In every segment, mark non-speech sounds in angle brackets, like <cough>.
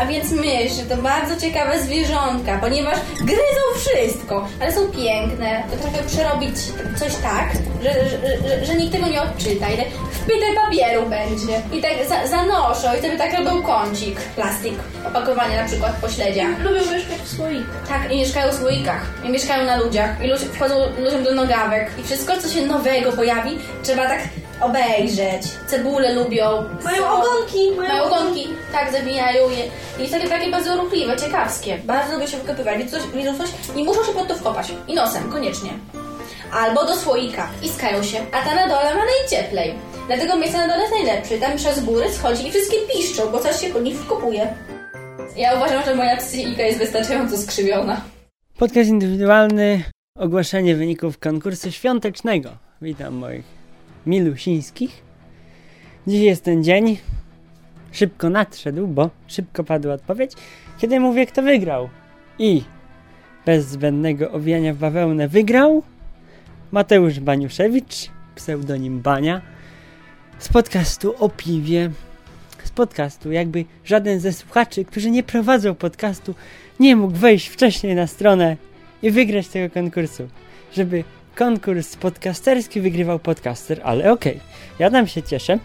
A więc myszy to bardzo ciekawe zwierzątka, ponieważ gryzą wszystko, ale są piękne. To trochę przerobić coś tak, że, że, że, że nikt tego nie odczyta. I tak wpite papieru będzie. I tak za, zanoszą i sobie tak robią kącik. Plastik. Opakowanie na przykład po śledziach. Lubią mieszkać w słoikach. Tak, i mieszkają w słoikach. I mieszkają na ludziach. I ludzie wchodzą ludziom do nogawek. I wszystko, co się nowego pojawi, trzeba tak obejrzeć. Cebule lubią. Mają są- ogonki, mają Mają ogonki, tak, zabijają je. I takie, takie bardzo ruchliwe, ciekawskie. Bardzo lubią się wykopywać. Widzą coś, widzą coś i muszą się pod to wkopać. I nosem, koniecznie. Albo do słoika. I skają się. A ta na dole ma najcieplej. Dlatego miejsce na dole jest najlepsze. Tam przez góry schodzi i wszystkie piszczą, bo coś się pod nich wkopuje. Ja uważam, że moja psychika jest wystarczająco skrzywiona. Podcast indywidualny, ogłoszenie wyników konkursu świątecznego. Witam moich milusińskich. Dziś jest ten dzień. Szybko nadszedł, bo szybko padła odpowiedź, kiedy mówię, kto wygrał. I bez zbędnego owijania w bawełnę wygrał Mateusz Baniuszewicz, pseudonim Bania, z podcastu o piwie. Z podcastu, jakby żaden ze słuchaczy, którzy nie prowadzą podcastu, nie mógł wejść wcześniej na stronę i wygrać tego konkursu. Żeby konkurs podcasterski wygrywał podcaster, ale okej, ja tam się cieszę.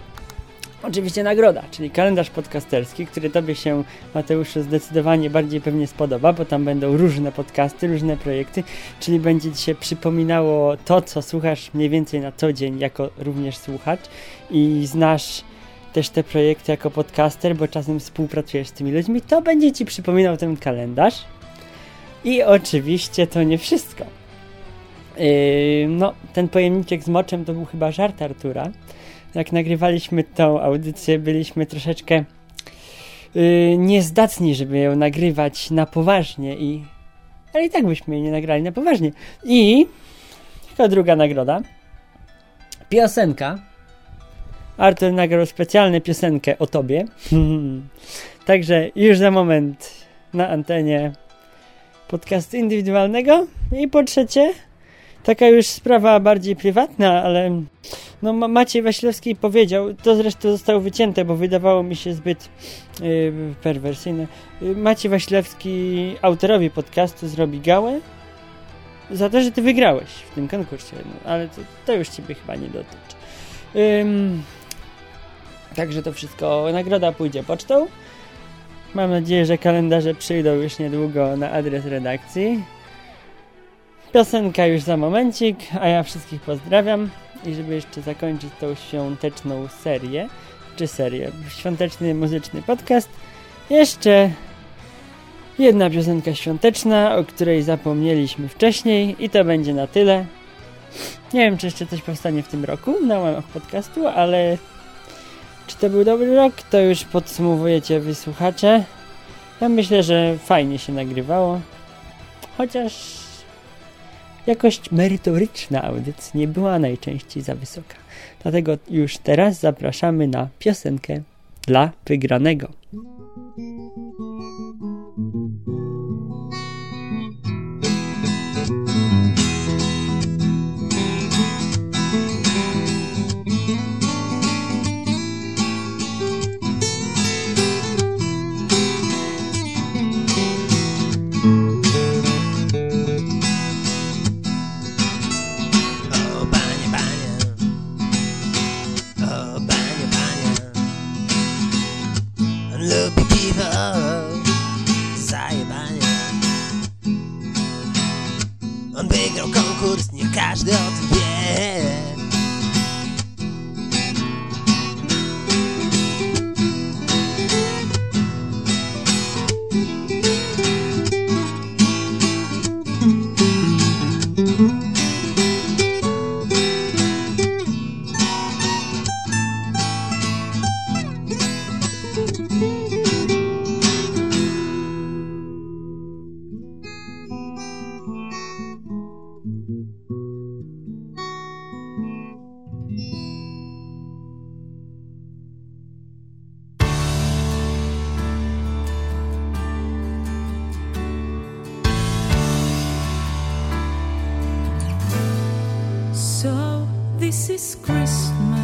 Oczywiście nagroda, czyli kalendarz podcasterski, który Tobie się, Mateuszu, zdecydowanie bardziej pewnie spodoba, bo tam będą różne podcasty, różne projekty, czyli będzie Ci się przypominało to, co słuchasz mniej więcej na co dzień, jako również słuchacz i znasz też te projekty jako podcaster, bo czasem współpracujesz z tymi ludźmi, to będzie Ci przypominał ten kalendarz. I oczywiście to nie wszystko. Yy, no, ten pojemniczek z moczem to był chyba żart Artura. Jak nagrywaliśmy tą audycję, byliśmy troszeczkę yy, niezdatni, żeby ją nagrywać na poważnie i... Ale i tak byśmy jej nie nagrali na poważnie. I... Tylko druga nagroda. Piosenka. Artur nagrał specjalną piosenkę o tobie. <laughs> Także już za moment na antenie podcastu indywidualnego. I po trzecie, taka już sprawa bardziej prywatna, ale no Ma- Maciej Wasilewski powiedział, to zresztą zostało wycięte, bo wydawało mi się zbyt yy, perwersyjne. Yy, Maciej Wasilewski autorowi podcastu zrobi gałę za to, że ty wygrałeś w tym konkursie, no, ale to, to już ciebie chyba nie dotyczy. Ym, także to wszystko, nagroda pójdzie pocztą. Mam nadzieję, że kalendarze przyjdą już niedługo na adres redakcji. Piosenka już za momencik, a ja wszystkich pozdrawiam. I żeby jeszcze zakończyć tą świąteczną serię, czy serię, świąteczny muzyczny podcast, jeszcze jedna piosenka świąteczna, o której zapomnieliśmy wcześniej i to będzie na tyle. Nie wiem, czy jeszcze coś powstanie w tym roku na łamach podcastu, ale czy to był dobry rok, to już podsumowujecie wysłuchacze. Ja myślę, że fajnie się nagrywało, chociaż jakość merytoryczna audycji nie była najczęściej za wysoka. Dlatego już teraz zapraszamy na piosenkę dla wygranego. This is Christmas.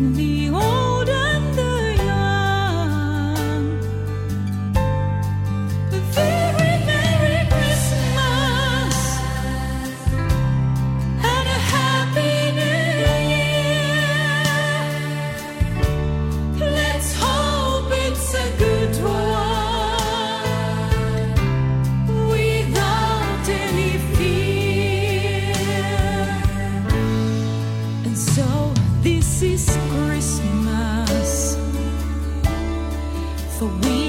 me so we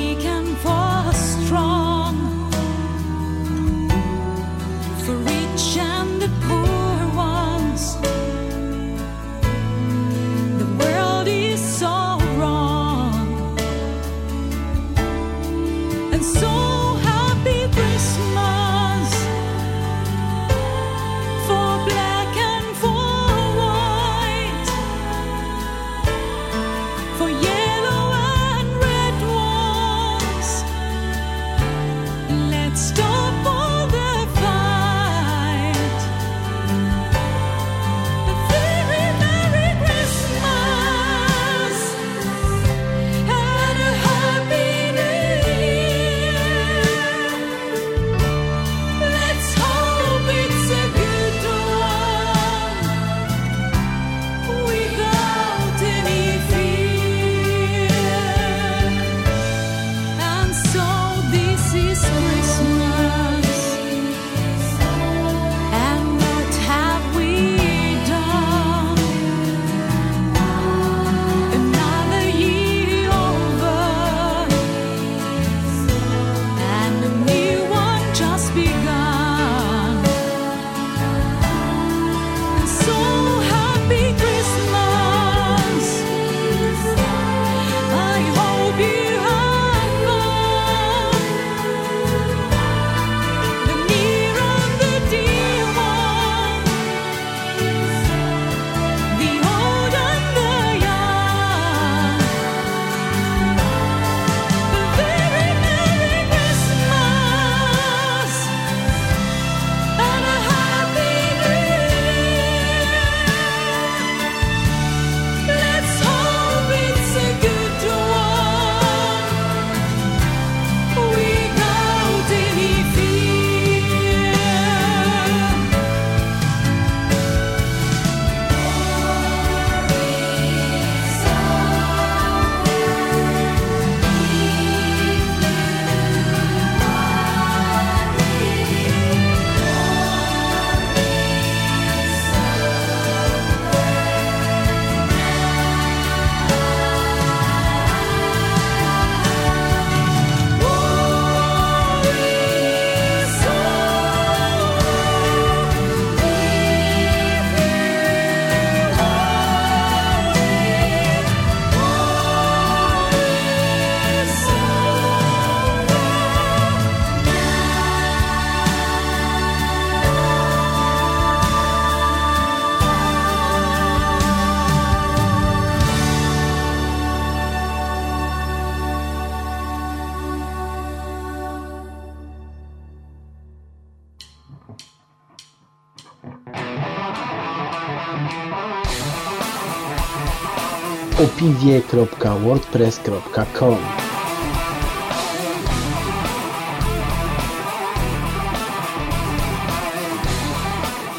opiwie.wordpress.com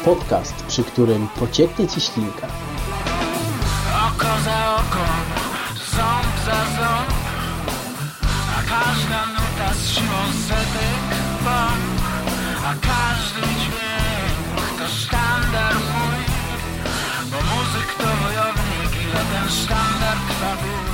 Podcast, przy którym pocieknie Ci ślinka. Oko za oko, ząb za ząb, a każda nuta z siłą setek bomb, a każdy dźwięk to sztandar mój. Eller den standardkvadron